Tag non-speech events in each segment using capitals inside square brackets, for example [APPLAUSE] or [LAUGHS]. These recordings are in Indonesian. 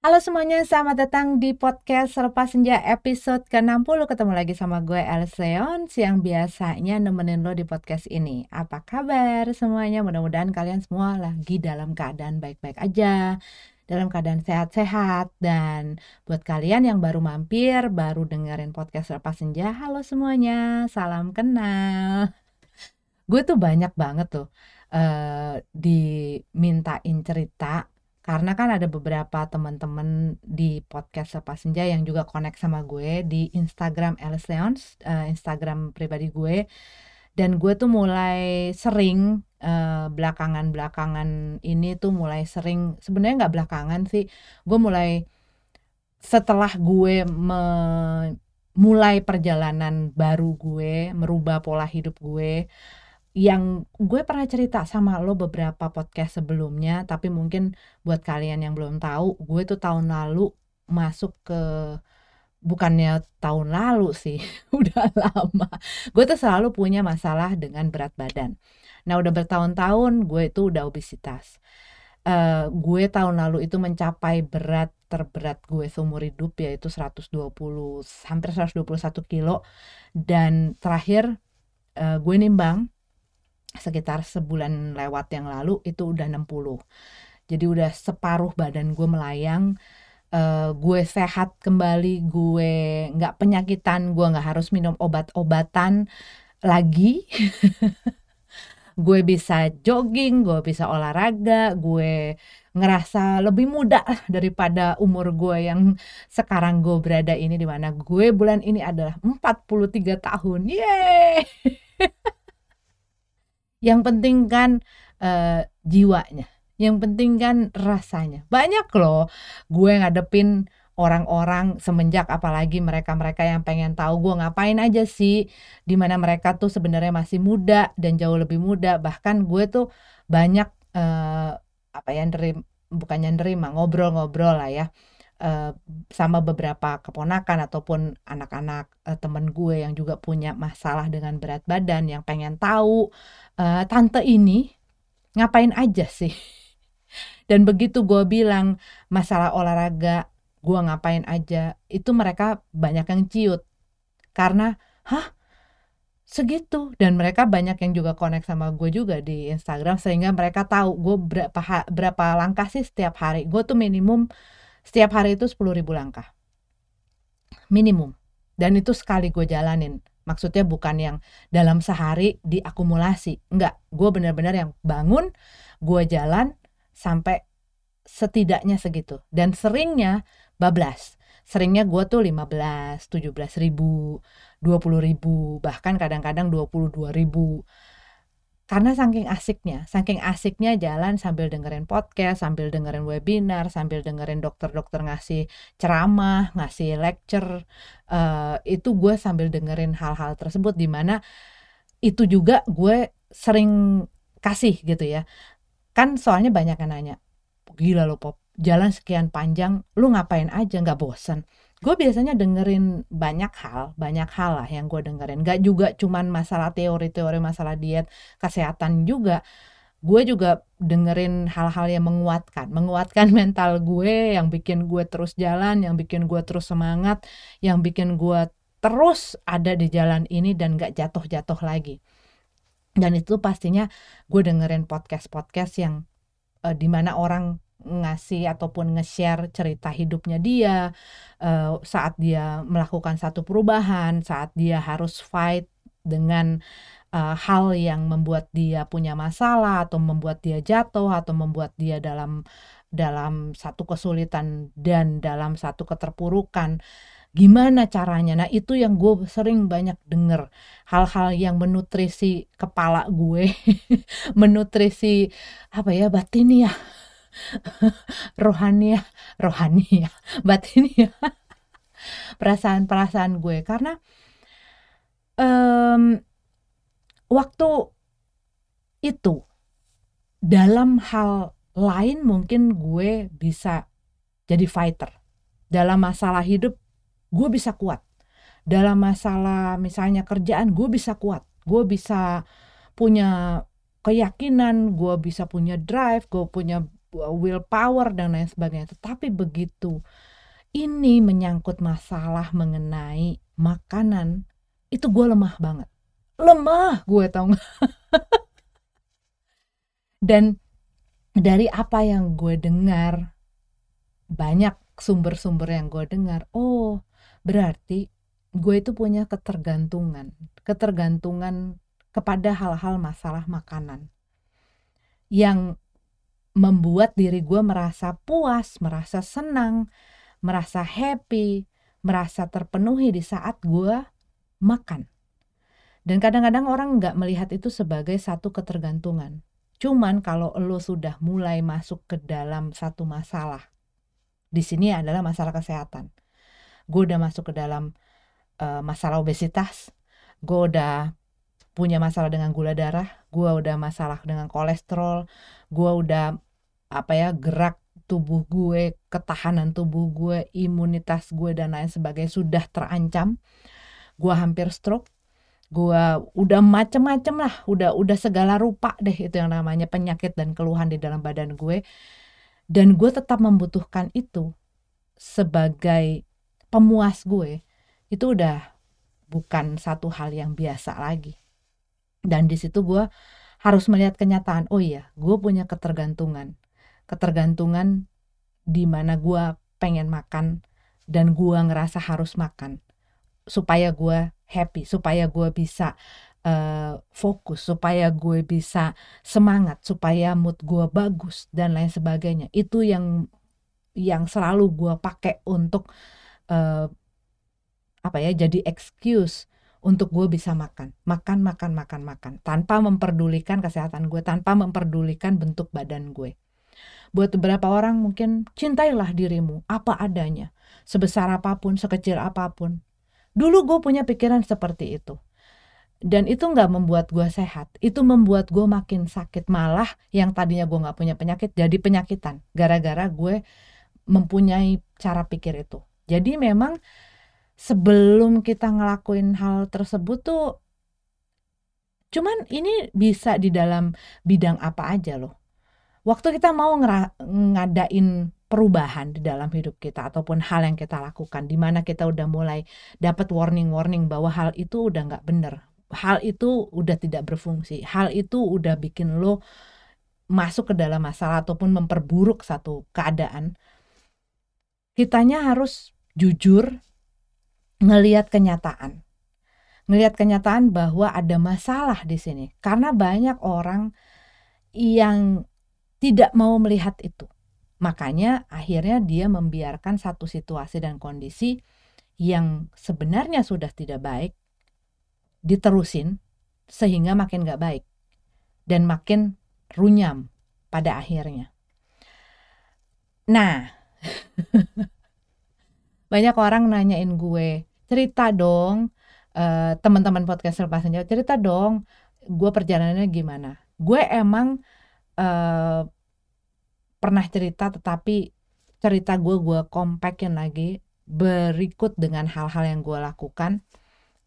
Halo semuanya, selamat datang di podcast Selepas Senja episode ke-60. Ketemu lagi sama gue Leon Yang biasanya nemenin lo di podcast ini. Apa kabar semuanya? Mudah-mudahan kalian semua lagi dalam keadaan baik-baik aja Dalam keadaan sehat-sehat. Dan buat kalian yang baru mampir Baru dengerin podcast Selepas Senja Halo semuanya, salam kenal. Gue tuh banyak banget tuh uh, Dimintain cerita karena kan ada beberapa teman-teman di podcast Lepas Senja yang juga connect sama gue di Instagram Alice Leons, uh, Instagram pribadi gue. Dan gue tuh mulai sering uh, belakangan-belakangan ini tuh mulai sering sebenarnya nggak belakangan sih, gue mulai setelah gue mulai perjalanan baru gue, merubah pola hidup gue, yang gue pernah cerita sama lo beberapa podcast sebelumnya, tapi mungkin buat kalian yang belum tahu, gue tuh tahun lalu masuk ke bukannya tahun lalu sih, [LAUGHS] udah lama. Gue tuh selalu punya masalah dengan berat badan. Nah, udah bertahun-tahun gue itu udah obesitas. Uh, gue tahun lalu itu mencapai berat terberat gue seumur hidup yaitu 120 hampir 121 kilo dan terakhir uh, gue nimbang sekitar sebulan lewat yang lalu itu udah 60 jadi udah separuh badan gue melayang uh, gue sehat kembali gue nggak penyakitan gue nggak harus minum obat-obatan lagi. [LAUGHS] Gue bisa jogging gue bisa olahraga gue ngerasa lebih muda daripada umur gue yang sekarang gue berada ini di mana gue bulan ini adalah 43 tahun. Yeay [LAUGHS] Yang penting kan uh, jiwanya, yang penting kan rasanya. Banyak loh gue ngadepin orang-orang semenjak apalagi mereka-mereka yang pengen tahu gue ngapain aja sih di mana mereka tuh sebenarnya masih muda dan jauh lebih muda. Bahkan gue tuh banyak uh, apa ya nerima bukannya nerima ngobrol-ngobrol lah ya uh, sama beberapa keponakan ataupun anak-anak uh, temen gue yang juga punya masalah dengan berat badan yang pengen tahu uh, tante ini ngapain aja sih? [LAUGHS] Dan begitu gue bilang masalah olahraga, gue ngapain aja, itu mereka banyak yang ciut. Karena, hah? Segitu. Dan mereka banyak yang juga connect sama gue juga di Instagram, sehingga mereka tahu gue berapa, berapa langkah sih setiap hari. Gue tuh minimum setiap hari itu 10 ribu langkah. Minimum. Dan itu sekali gue jalanin. Maksudnya bukan yang dalam sehari diakumulasi. Enggak, gue benar-benar yang bangun, gue jalan sampai setidaknya segitu. Dan seringnya bablas. Seringnya gue tuh 15, 17 ribu, 20 ribu, bahkan kadang-kadang 22 ribu karena saking asiknya, saking asiknya jalan sambil dengerin podcast, sambil dengerin webinar, sambil dengerin dokter-dokter ngasih ceramah, ngasih lecture, uh, itu gue sambil dengerin hal-hal tersebut di mana itu juga gue sering kasih gitu ya. Kan soalnya banyak yang nanya, gila lo pop, jalan sekian panjang, lu ngapain aja nggak bosen? Gue biasanya dengerin banyak hal, banyak hal lah yang gue dengerin. Gak juga cuman masalah teori-teori masalah diet, kesehatan juga. Gue juga dengerin hal-hal yang menguatkan, menguatkan [LAUGHS] mental gue, yang bikin gue terus jalan, yang bikin gue terus semangat, yang bikin gue terus ada di jalan ini dan gak jatuh-jatuh lagi. Dan itu pastinya gue dengerin podcast-podcast yang uh, di mana orang ngasih ataupun nge-share cerita hidupnya dia uh, saat dia melakukan satu perubahan, saat dia harus fight dengan uh, hal yang membuat dia punya masalah atau membuat dia jatuh atau membuat dia dalam dalam satu kesulitan dan dalam satu keterpurukan. Gimana caranya? Nah itu yang gue sering banyak denger. Hal-hal yang menutrisi kepala gue [LAUGHS] menutrisi apa ya batin ya [LAUGHS] rohania rohania [LAUGHS] batin ya. [LAUGHS] Perasaan-perasaan gue. Karena um, waktu itu dalam hal lain mungkin gue bisa jadi fighter. Dalam masalah hidup gue bisa kuat. Dalam masalah misalnya kerjaan gue bisa kuat. Gue bisa punya keyakinan gue bisa punya drive gue punya willpower dan lain sebagainya. Tetapi begitu ini menyangkut masalah mengenai makanan, itu gue lemah banget. Lemah gue tau gak? [LAUGHS] Dan dari apa yang gue dengar, banyak sumber-sumber yang gue dengar, oh berarti gue itu punya ketergantungan, ketergantungan kepada hal-hal masalah makanan yang membuat diri gue merasa puas, merasa senang, merasa happy, merasa terpenuhi di saat gue makan. Dan kadang-kadang orang nggak melihat itu sebagai satu ketergantungan. Cuman kalau lo sudah mulai masuk ke dalam satu masalah, di sini adalah masalah kesehatan. Gue udah masuk ke dalam uh, masalah obesitas, gue udah punya masalah dengan gula darah, gue udah masalah dengan kolesterol, gue udah apa ya gerak tubuh gue, ketahanan tubuh gue, imunitas gue dan lain sebagainya sudah terancam. Gue hampir stroke. Gue udah macem-macem lah, udah udah segala rupa deh itu yang namanya penyakit dan keluhan di dalam badan gue. Dan gue tetap membutuhkan itu sebagai pemuas gue. Itu udah bukan satu hal yang biasa lagi. Dan di situ gue harus melihat kenyataan, oh iya, gue punya ketergantungan. Ketergantungan di mana gue pengen makan dan gue ngerasa harus makan. Supaya gue happy supaya gue bisa uh, fokus supaya gue bisa semangat supaya mood gue bagus dan lain sebagainya. Itu yang yang selalu gue pakai untuk uh, apa ya jadi excuse untuk gue bisa makan makan makan makan makan tanpa memperdulikan kesehatan gue tanpa memperdulikan bentuk badan gue Buat beberapa orang mungkin cintailah dirimu apa adanya, sebesar apa pun, sekecil apa pun. Dulu gue punya pikiran seperti itu. Dan itu nggak membuat gue sehat, itu membuat gue makin sakit. Malah yang tadinya gue nggak punya penyakit jadi penyakitan. Gara-gara gue mempunyai cara pikir itu. Jadi memang sebelum kita ngelakuin hal tersebut tuh cuman ini bisa di dalam bidang apa aja loh. Waktu kita mau ngadain perubahan di dalam hidup kita ataupun hal yang kita lakukan di mana kita udah mulai dapat warning-warning bahwa hal itu udah nggak bener. Hal itu udah tidak berfungsi. Hal itu udah bikin lo masuk ke dalam masalah ataupun memperburuk satu keadaan. Kitanya harus jujur ngelihat kenyataan ngelihat kenyataan bahwa ada masalah di sini karena banyak orang yang tidak mau melihat itu. Makanya akhirnya dia membiarkan satu situasi dan kondisi yang sebenarnya sudah tidak baik diterusin sehingga makin gak baik dan makin runyam pada akhirnya. Nah, [LAUGHS] banyak orang nanyain gue, cerita dong, uh, teman-teman podcast lepas cerita dong, gue perjalanannya gimana. Gue emang uh, pernah cerita tetapi cerita gue gue kompakin lagi berikut dengan hal-hal yang gue lakukan.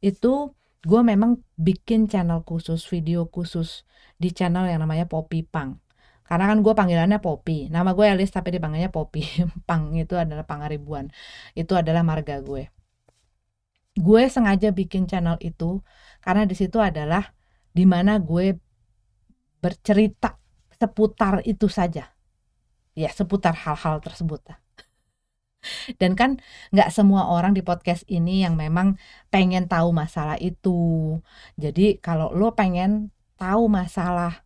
Itu gue memang bikin channel khusus video khusus di channel yang namanya Poppy Pang karena kan gue panggilannya Poppy. Nama gue Elis tapi dipanggilnya Poppy [LAUGHS] Pang itu adalah pangaribuan itu adalah marga gue gue sengaja bikin channel itu karena di situ adalah di mana gue bercerita seputar itu saja. Ya seputar hal-hal tersebut [LAUGHS] dan kan nggak semua orang di podcast ini yang memang pengen tahu masalah itu. Jadi kalau lo pengen tahu masalah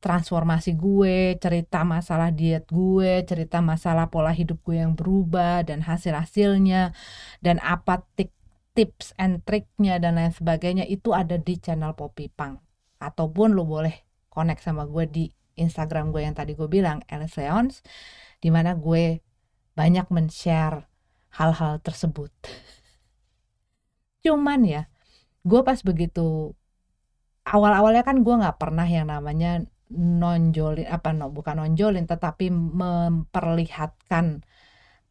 transformasi gue, cerita masalah diet gue, cerita masalah pola hidup gue yang berubah dan hasil-hasilnya dan apa tips and triknya dan lain sebagainya itu ada di channel Poppy Pang ataupun lo boleh connect sama gue di Instagram gue yang tadi gue bilang Alice Leons di mana gue banyak men-share hal-hal tersebut. Cuman ya gue pas begitu awal-awalnya kan gue nggak pernah yang namanya nonjolin apa no bukan nonjolin tetapi memperlihatkan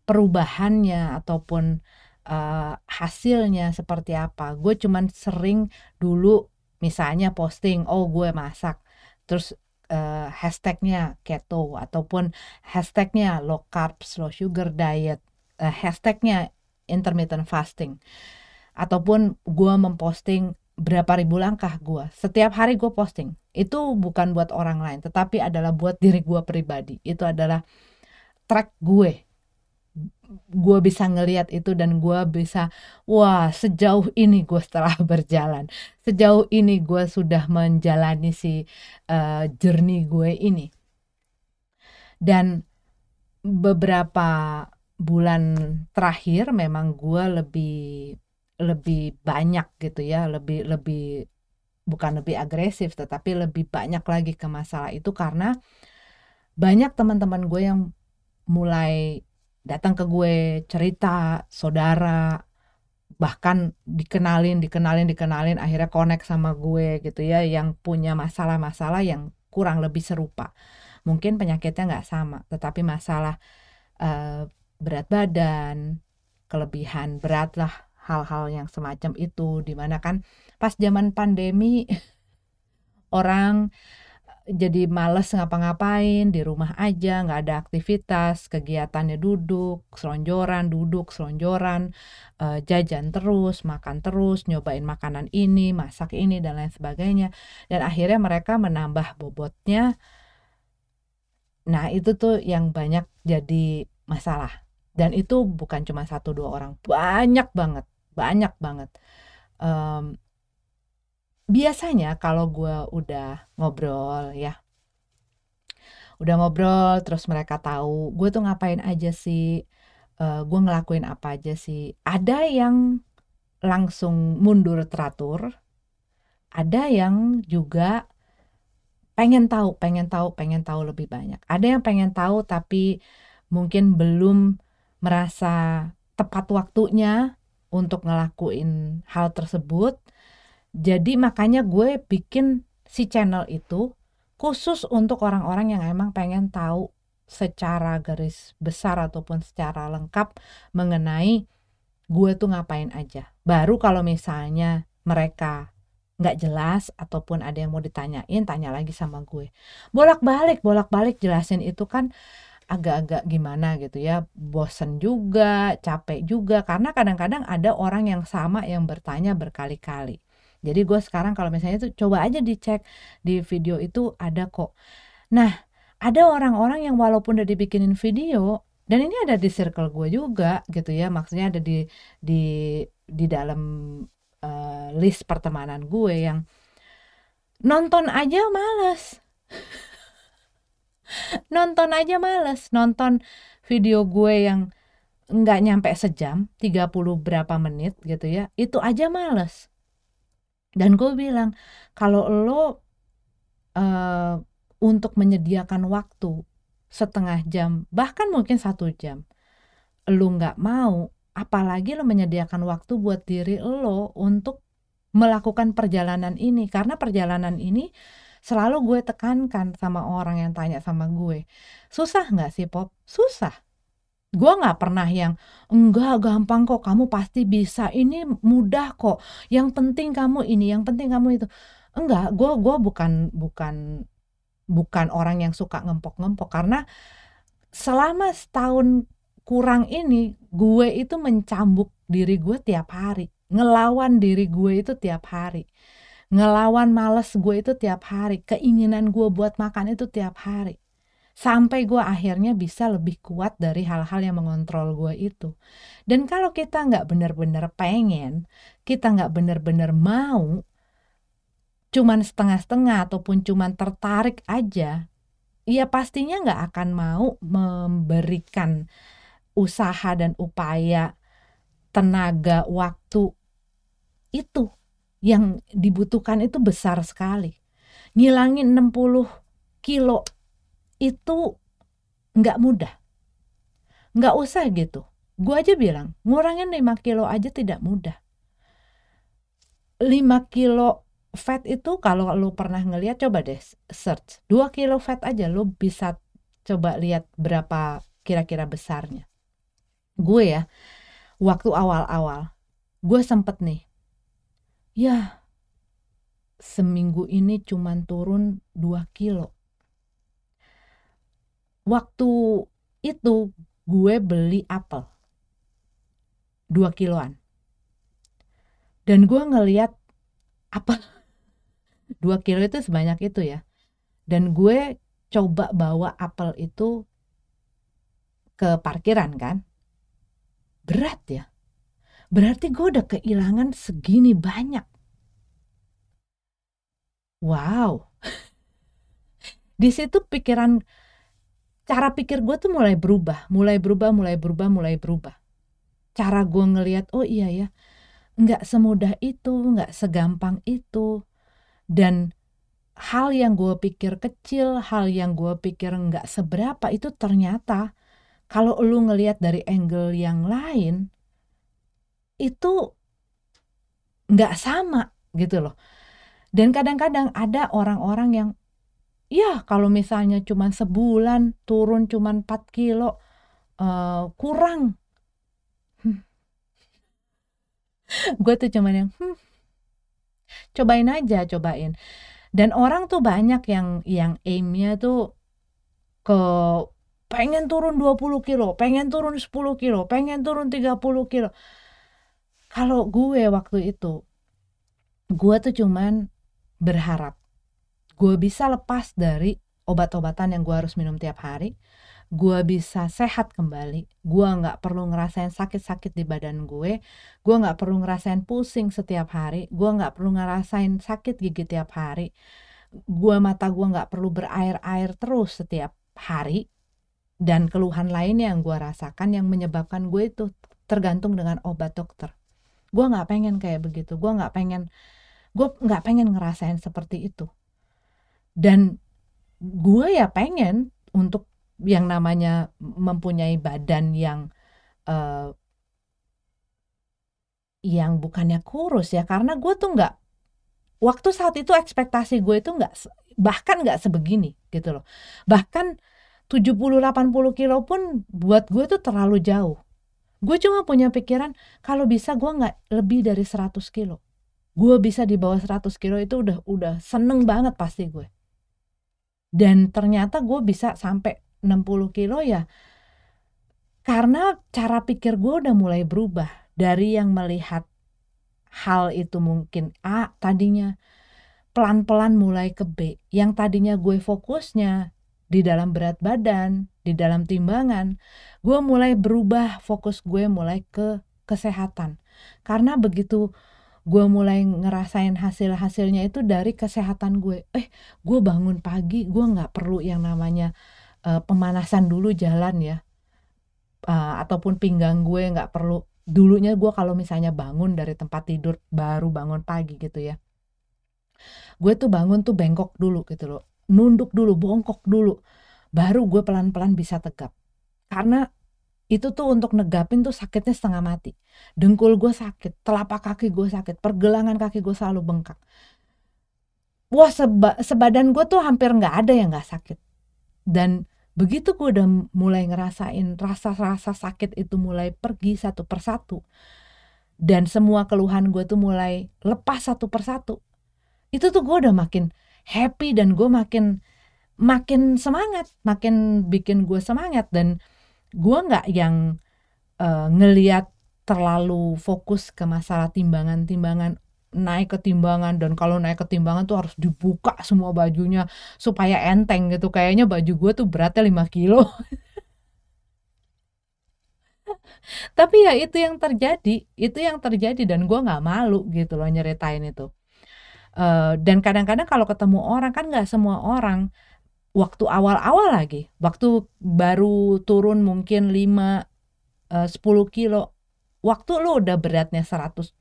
perubahannya ataupun uh, hasilnya seperti apa. Gue cuman sering dulu misalnya posting oh gue masak. Terus uh, hashtagnya keto ataupun hashtagnya low carbs low sugar diet uh, hashtagnya intermittent fasting. Ataupun gue memposting berapa ribu langkah gue setiap hari gue posting. Itu bukan buat orang lain tetapi adalah buat diri gue pribadi. Itu adalah track gue gue bisa ngeliat itu dan gue bisa wah sejauh ini gue setelah [LAUGHS] berjalan sejauh ini gue sudah menjalani si uh, journey gue ini. Dan beberapa bulan terakhir memang gue lebih lebih banyak gitu ya, lebih lebih bukan lebih agresif tetapi lebih banyak lagi ke masalah itu karena banyak teman-teman gue yang mulai datang ke gue cerita saudara bahkan dikenalin dikenalin dikenalin akhirnya connect sama gue gitu ya yang punya masalah-masalah yang kurang lebih serupa. Mungkin penyakitnya nggak sama tetapi masalah uh, berat badan kelebihan berat lah hal-hal yang semacam itu. Di mana kan pas zaman pandemi [LAUGHS] orang jadi males ngapa-ngapain di rumah aja nggak ada aktivitas kegiatannya duduk selonjoran duduk selonjoran uh, jajan terus makan terus nyobain makanan ini masak ini dan lain sebagainya. Dan akhirnya mereka menambah bobotnya. Nah itu tuh yang banyak jadi masalah. Dan itu bukan cuma satu dua orang. Banyak banget banyak banget. Um, biasanya kalau gue udah ngobrol ya udah ngobrol terus mereka tahu gue tuh ngapain aja sih uh, gue ngelakuin apa aja sih ada yang langsung mundur teratur ada yang juga pengen tahu pengen tahu pengen tahu lebih banyak ada yang pengen tahu tapi mungkin belum merasa tepat waktunya untuk ngelakuin hal tersebut. Jadi makanya gue bikin si channel itu khusus untuk orang-orang yang emang pengen tahu secara garis besar ataupun secara lengkap mengenai gue tuh ngapain aja. Baru kalau misalnya mereka nggak jelas ataupun ada yang mau ditanyain, tanya lagi sama gue. Bolak-balik, bolak-balik jelasin itu kan agak-agak gimana gitu ya bosen juga capek juga karena kadang-kadang ada orang yang sama yang bertanya berkali-kali jadi gue sekarang kalau misalnya itu coba aja dicek di video itu ada kok. Nah ada orang-orang yang walaupun udah dibikinin video dan ini ada di circle gue juga gitu ya. Maksudnya ada di di di dalam uh, list pertemanan gue yang nonton aja males. [LAUGHS] Nonton aja males. Nonton video gue yang nggak nyampe sejam 30 berapa menit gitu ya itu aja males dan gue bilang kalau lo uh, untuk menyediakan waktu setengah jam bahkan mungkin satu jam lo nggak mau apalagi lo menyediakan waktu buat diri lo untuk melakukan perjalanan ini. Karena perjalanan ini selalu gue tekankan sama orang yang tanya sama gue susah nggak sih pop? Susah gue nggak pernah yang enggak gampang kok kamu pasti bisa. Ini mudah kok. Yang penting kamu ini yang penting kamu itu. Enggak gue gue bukan bukan bukan orang yang suka ngempok-ngempok. Karena selama setahun kurang ini gue itu mencambuk diri gue tiap hari. Ngelawan diri gue itu tiap hari. Ngelawan males gue itu tiap hari. Keinginan gue buat makan itu tiap hari sampai gue akhirnya bisa lebih kuat dari hal-hal yang mengontrol gue itu dan kalau kita nggak bener-bener pengen kita nggak bener-bener mau cuman setengah-setengah ataupun cuman tertarik aja ya pastinya nggak akan mau memberikan usaha dan upaya tenaga waktu itu yang dibutuhkan itu besar sekali. Ngilangin 60 kilo itu nggak mudah. Nggak usah gitu. Gue aja bilang, ngurangin 5 kilo aja tidak mudah. 5 kilo fat itu kalau lu pernah ngeliat coba deh search 2 kilo fat aja lu bisa coba lihat berapa kira-kira besarnya gue ya waktu awal-awal gue sempet nih ya seminggu ini cuman turun 2 kilo waktu itu gue beli apel. 2 kiloan. Dan gue ngeliat apel [LAUGHS] 2 kilo itu sebanyak itu ya. Dan gue coba bawa apel itu ke parkiran kan. Berat ya. Berarti gue udah kehilangan segini banyak. Wow. [LAUGHS] Di situ pikiran cara pikir gue tuh mulai berubah mulai berubah mulai berubah mulai berubah. Cara gue ngelihat oh iya ya nggak semudah itu nggak segampang itu. Dan hal yang gue pikir kecil hal yang gue pikir nggak seberapa itu ternyata kalau lu ngelihat dari angle yang lain itu nggak sama gitu loh. Dan kadang-kadang ada orang-orang yang ya kalau misalnya cuma sebulan turun cuma 4 kilo uh, kurang. [LAUGHS] Gue tuh cuman yang hmm, cobain aja cobain. Dan orang tuh banyak yang yang aimnya tuh ke pengen turun 20 kilo pengen turun 10 kilo pengen turun 30 kilo. Kalau gue waktu itu gue tuh cuman berharap gue bisa lepas dari obat-obatan yang gue harus minum tiap hari. Gue bisa sehat kembali. Gue nggak perlu ngerasain sakit-sakit di badan gue. Gue nggak perlu ngerasain pusing setiap hari. Gue nggak perlu ngerasain sakit gigi tiap hari. Gue mata gue nggak perlu berair-air terus setiap hari. Dan keluhan lainnya yang gue rasakan yang menyebabkan gue itu tergantung dengan obat dokter. Gue nggak pengen kayak begitu. Gue nggak pengen gue nggak pengen ngerasain seperti itu dan gue ya pengen untuk yang namanya mempunyai badan yang uh, yang bukannya kurus ya. Karena gue tuh nggak waktu saat itu ekspektasi gue itu nggak bahkan nggak sebegini gitu loh. Bahkan 70-80 kilo pun buat gue tuh terlalu jauh. Gue cuma punya pikiran kalau bisa gue nggak lebih dari 100 kilo. Gue bisa di bawah 100 kilo itu udah udah seneng banget pasti gue dan ternyata gue bisa sampai 60 kilo ya karena cara pikir gue udah mulai berubah dari yang melihat hal itu mungkin A tadinya pelan-pelan mulai ke B yang tadinya gue fokusnya di dalam berat badan, di dalam timbangan, gue mulai berubah fokus gue mulai ke kesehatan. Karena begitu gue mulai ngerasain hasil-hasilnya itu dari kesehatan gue. Eh gue bangun pagi gue nggak perlu yang namanya uh, pemanasan dulu jalan ya. Uh, ataupun pinggang gue nggak perlu. Dulunya gue kalau misalnya bangun dari tempat tidur baru bangun pagi gitu ya. Gue tuh bangun tuh bengkok dulu gitu loh. Nunduk dulu bongkok dulu. Baru gue pelan-pelan bisa tegap. Karena itu tuh untuk negapin tuh sakitnya setengah mati. Dengkul gue sakit, telapak kaki gue sakit, pergelangan kaki gue selalu bengkak. Wah seba, sebadan gue tuh hampir nggak ada yang nggak sakit. Dan begitu gue udah mulai ngerasain rasa-rasa sakit itu mulai pergi satu persatu. Dan semua keluhan gue tuh mulai lepas satu persatu. Itu tuh gue udah makin happy dan gue makin makin semangat, makin bikin gue semangat dan gue nggak yang uh, ngeliat terlalu fokus ke masalah timbangan-timbangan naik ke timbangan dan kalau naik ke timbangan tuh harus dibuka semua bajunya supaya enteng gitu. Kayaknya baju gue tuh beratnya 5 kilo. [LAUGHS] Tapi ya itu yang terjadi itu yang terjadi dan gue nggak malu gitu loh nyeritain itu. Uh, dan kadang-kadang kalau ketemu orang kan nggak semua orang waktu awal-awal lagi, waktu baru turun mungkin 5 uh, 10 kilo, waktu lu udah beratnya 120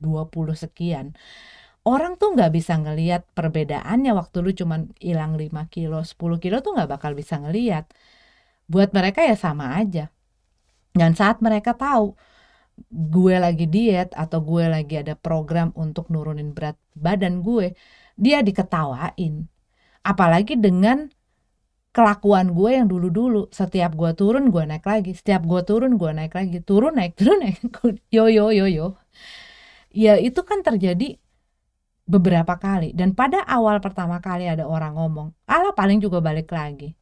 sekian. Orang tuh nggak bisa ngelihat perbedaannya waktu lu cuman hilang 5 kilo, 10 kilo tuh nggak bakal bisa ngelihat. Buat mereka ya sama aja. Dan saat mereka tahu gue lagi diet atau gue lagi ada program untuk nurunin berat badan gue, dia diketawain. Apalagi dengan kelakuan gue yang dulu-dulu. Setiap gue turun gue naik lagi. Setiap gue turun gue naik lagi. Turun naik turun naik. [LAUGHS] Yo yo yo yo. Ya itu kan terjadi beberapa kali. Dan pada awal pertama kali ada orang ngomong ala paling juga balik lagi.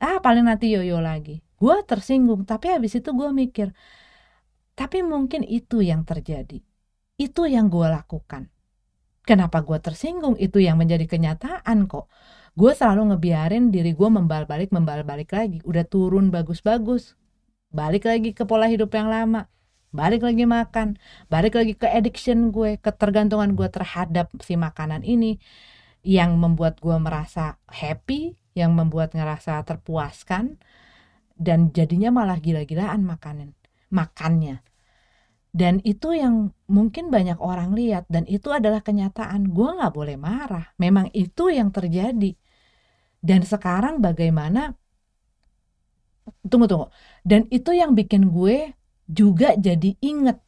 Ah paling nanti yoyo lagi. Gue tersinggung tapi habis itu gue mikir tapi mungkin itu yang terjadi. Itu yang gue lakukan. Kenapa gue tersinggung? Itu yang menjadi kenyataan kok gue selalu ngebiarin diri gue membal balik membal balik lagi udah turun bagus-bagus balik lagi ke pola hidup yang lama balik lagi makan, balik lagi ke addiction gue, ketergantungan gue terhadap si makanan ini yang membuat gue merasa happy, yang membuat ngerasa terpuaskan dan jadinya malah gila-gilaan makanan, makannya. Dan itu yang mungkin banyak orang lihat dan itu adalah kenyataan. Gue nggak boleh marah. Memang itu yang terjadi. Dan sekarang bagaimana? Tunggu tunggu. Dan itu yang bikin gue juga jadi inget.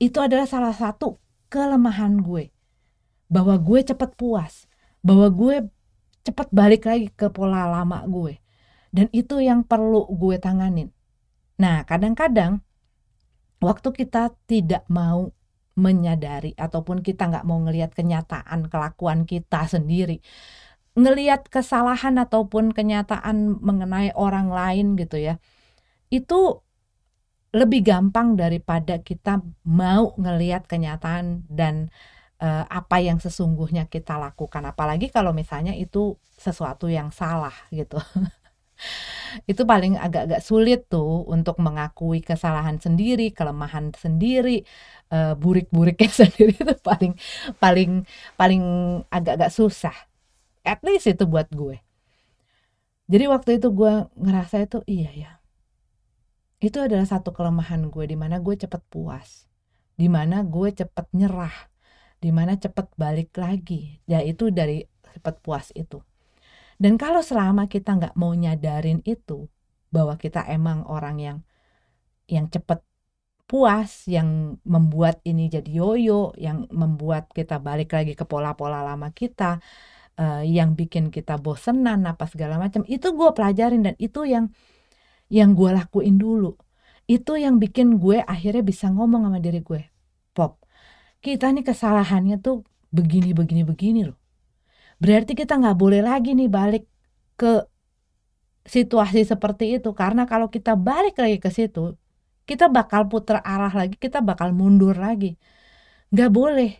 Itu adalah salah satu kelemahan gue. Bahwa gue cepet puas. Bahwa gue cepet balik lagi ke pola lama gue. Dan itu yang perlu gue tanganin. Nah kadang-kadang waktu kita tidak mau menyadari ataupun kita nggak mau ngelihat kenyataan kelakuan kita sendiri ngelihat kesalahan ataupun kenyataan mengenai orang lain gitu ya itu lebih gampang daripada kita mau ngelihat kenyataan dan uh, apa yang sesungguhnya kita lakukan. Apalagi kalau misalnya itu sesuatu yang salah gitu. [LAUGHS] Itu paling agak-agak sulit tuh untuk mengakui kesalahan sendiri kelemahan sendiri uh, burik-buriknya [LAUGHS] sendiri itu paling paling paling agak-agak susah at least itu buat gue. Jadi waktu itu gue ngerasa itu iya ya. Itu adalah satu kelemahan gue di mana gue cepet puas. Di mana gue cepet nyerah. Di mana cepet balik lagi. Ya itu dari cepet puas itu. Dan kalau selama kita nggak mau nyadarin itu bahwa kita emang orang yang yang cepet puas yang membuat ini jadi yoyo yang membuat kita balik lagi ke pola-pola lama kita uh, yang bikin kita bosenan apa segala macam itu gue pelajarin dan itu yang yang gue lakuin dulu. Itu yang bikin gue akhirnya bisa ngomong sama diri gue pop kita nih kesalahannya tuh begini begini begini loh. Berarti kita nggak boleh lagi nih balik ke situasi seperti itu karena kalau kita balik lagi ke situ kita bakal putar arah lagi kita bakal mundur lagi. Nggak boleh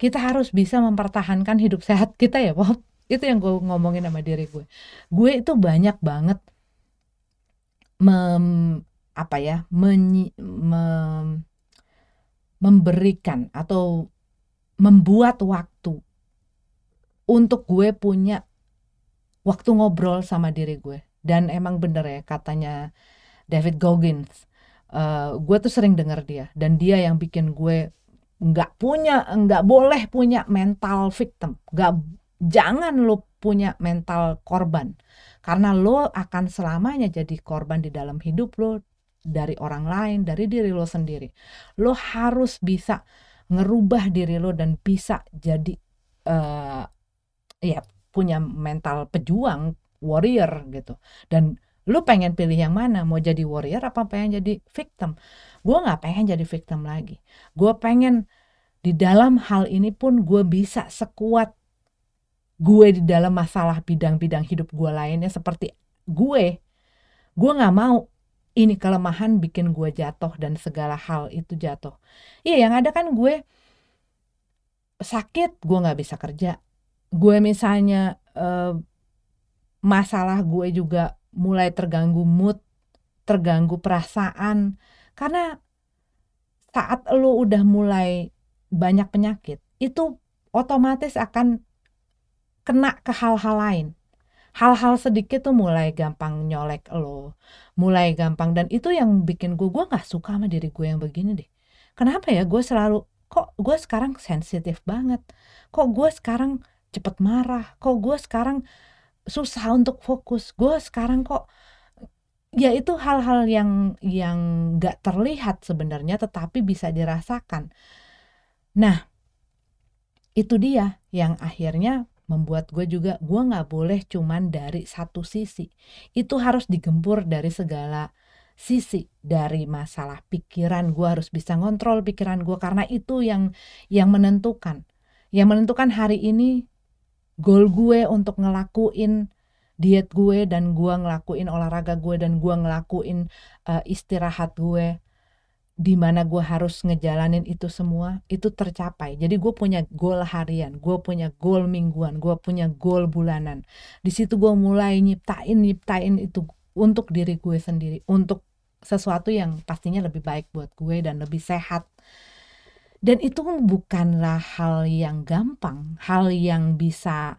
kita harus bisa mempertahankan hidup sehat kita ya Pop [LAUGHS] itu yang gue ngomongin sama diri gue gue itu banyak banget mem, apa ya menyi, mem, memberikan atau membuat waktu untuk gue punya waktu ngobrol sama diri gue. Dan emang bener ya katanya David Goggins uh, gue tuh sering denger dia. Dan dia yang bikin gue nggak punya nggak boleh punya mental victim nggak jangan lo punya mental korban karena lo akan selamanya jadi korban di dalam hidup lo dari orang lain, dari diri lo sendiri. Lo harus bisa ngerubah diri lo dan bisa jadi uh, ya punya mental pejuang, warrior gitu. Dan lo pengen pilih yang mana? Mau jadi warrior apa pengen jadi victim? Gue nggak pengen jadi victim lagi. Gue pengen di dalam hal ini pun gue bisa sekuat gue di dalam masalah bidang-bidang hidup gue lainnya seperti gue. Gue nggak mau ini kelemahan bikin gue jatuh dan segala hal itu jatuh. Iya yang ada kan gue sakit gue nggak bisa kerja. Gue misalnya eh, masalah gue juga mulai terganggu mood terganggu perasaan karena saat lo udah mulai banyak penyakit itu otomatis akan kena ke hal-hal lain. Hal-hal sedikit tuh mulai gampang nyolek lo, mulai gampang. Dan itu yang bikin gue gue nggak suka sama diri gue yang begini deh. Kenapa ya? Gue selalu kok gue sekarang sensitif banget, kok gue sekarang cepet marah, kok gue sekarang susah untuk fokus, gue sekarang kok ya itu hal-hal yang yang nggak terlihat sebenarnya tetapi bisa dirasakan. Nah, itu dia yang akhirnya membuat gue juga gue nggak boleh cuman dari satu sisi itu harus digempur dari segala sisi dari masalah pikiran gue harus bisa ngontrol pikiran gue karena itu yang yang menentukan yang menentukan hari ini goal gue untuk ngelakuin diet gue dan gue ngelakuin olahraga gue dan gue ngelakuin uh, istirahat gue di mana gue harus ngejalanin itu semua itu tercapai. Jadi gue punya goal harian gue punya goal mingguan gue punya goal bulanan. Di situ gue mulai nyiptain nyiptain itu untuk diri gue sendiri untuk sesuatu yang pastinya lebih baik buat gue dan lebih sehat. Dan itu bukanlah hal yang gampang hal yang bisa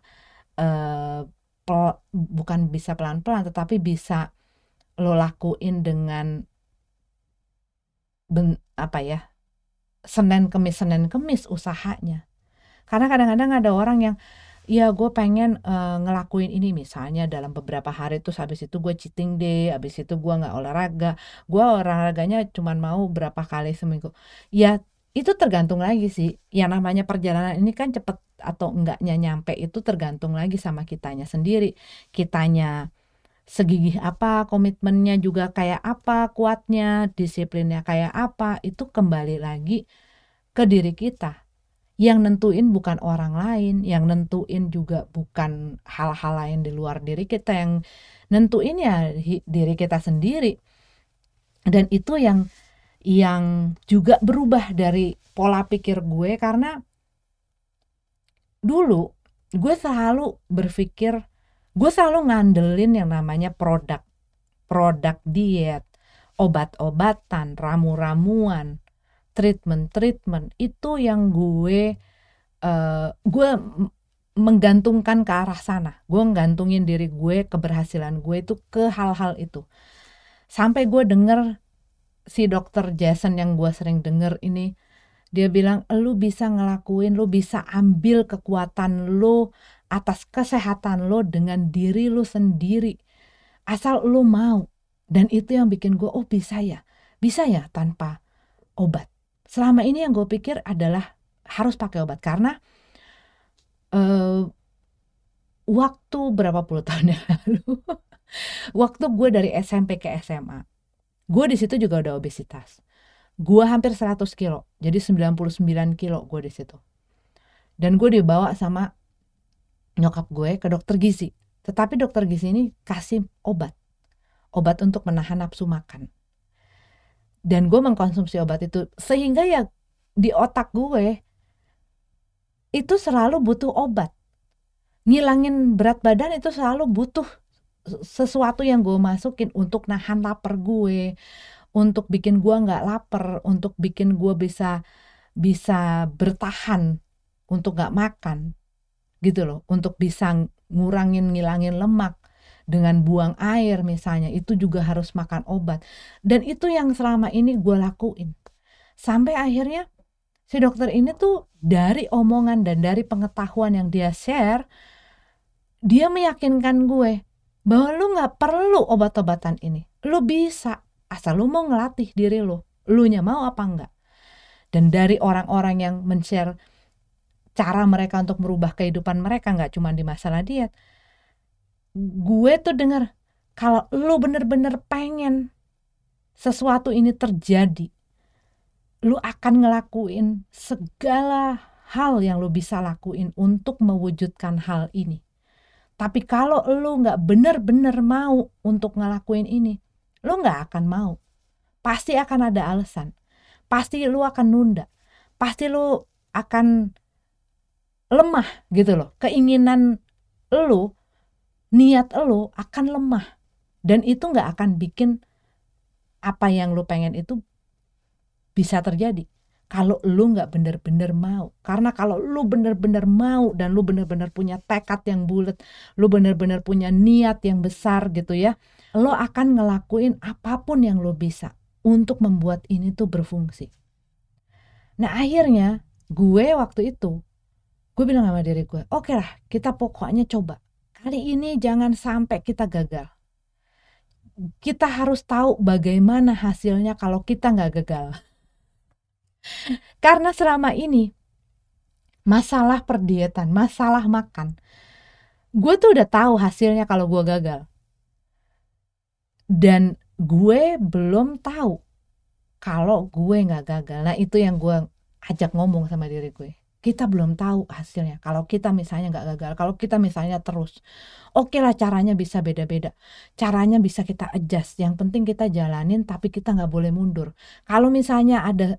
uh, pel, bukan bisa pelan-pelan tetapi bisa lo lakuin dengan ben, apa ya Senin Kemis Senin Kemis usahanya. Karena kadang-kadang ada orang yang ya gue pengen uh, ngelakuin ini misalnya dalam beberapa hari terus habis itu gue cheating day habis itu gue nggak olahraga. Gue olahraganya cuma mau berapa kali seminggu. Ya itu tergantung lagi sih. Yang namanya perjalanan ini kan cepet atau enggaknya nyampe itu tergantung lagi sama kitanya sendiri kitanya segigih apa, komitmennya juga kayak apa, kuatnya, disiplinnya kayak apa, itu kembali lagi ke diri kita. Yang nentuin bukan orang lain, yang nentuin juga bukan hal-hal lain di luar diri kita, yang nentuin ya diri kita sendiri. Dan itu yang yang juga berubah dari pola pikir gue karena dulu gue selalu berpikir gue selalu ngandelin yang namanya produk produk diet obat-obatan ramu-ramuan treatment-treatment. Itu yang gue uh, gue menggantungkan ke arah sana. Gue menggantungin diri gue keberhasilan gue itu ke hal-hal itu. Sampai gue denger si dokter Jason yang gue sering denger ini dia bilang lu bisa ngelakuin lu bisa ambil kekuatan lu atas kesehatan lo dengan diri lo sendiri. Asal lo mau. Dan itu yang bikin gue, oh bisa ya. Bisa ya tanpa obat. Selama ini yang gue pikir adalah harus pakai obat. Karena uh, waktu berapa puluh [LAUGHS] tahun yang lalu. waktu gue dari SMP ke SMA. Gue di situ juga udah obesitas. Gue hampir 100 kilo. Jadi 99 kilo gue di situ. Dan gue dibawa sama nyokap gue ke dokter gizi. Tetapi dokter gizi ini kasih obat. Obat untuk menahan nafsu makan. Dan gue mengkonsumsi obat itu sehingga ya di otak gue itu selalu butuh obat. Ngilangin berat badan itu selalu butuh sesuatu yang gue masukin untuk nahan lapar gue, untuk bikin gue nggak lapar, untuk bikin gue bisa bisa bertahan untuk nggak makan gitu loh. Untuk bisa ngurangin ngilangin lemak dengan buang air misalnya itu juga harus makan obat. Dan itu yang selama ini gue lakuin. Sampai akhirnya si dokter ini tuh dari omongan dan dari pengetahuan yang dia share dia meyakinkan gue bahwa lu nggak perlu obat-obatan ini. Lu bisa asal lu mau ngelatih diri lu lu nya mau apa enggak? Dan dari orang-orang yang men-share cara mereka untuk merubah kehidupan mereka nggak cuma di masalah diet gue tuh denger kalau lu bener-bener pengen sesuatu ini terjadi lu akan ngelakuin segala hal yang lu bisa lakuin untuk mewujudkan hal ini. Tapi kalau lu nggak bener-bener mau untuk ngelakuin ini lu nggak akan mau pasti akan ada alasan pasti lu akan nunda pasti lu akan lemah gitu loh. Keinginan lu, niat lu akan lemah. Dan itu nggak akan bikin apa yang lu pengen itu bisa terjadi. Kalau lu nggak bener-bener mau. Karena kalau lu bener-bener mau dan lu bener-bener punya tekad yang bulat, lu bener-bener punya niat yang besar gitu ya, lo akan ngelakuin apa pun yang lo bisa untuk membuat ini tuh berfungsi. Nah akhirnya gue waktu itu gue bilang sama diri gue oke okay lah kita pokoknya coba. Kali ini jangan sampai kita gagal. Kita harus tahu bagaimana hasilnya kalau kita nggak gagal. [LAUGHS] Karena selama ini masalah perdietan masalah makan gue tuh udah tahu hasilnya kalau gue gagal dan gue belum tahu kalau gue nggak gagal nah itu yang gue ajak ngomong sama diri gue kita belum tahu hasilnya. Kalau kita misalnya nggak gagal, kalau kita misalnya terus, oke lah caranya bisa beda-beda. Caranya bisa kita adjust. Yang penting kita jalanin, tapi kita nggak boleh mundur. Kalau misalnya ada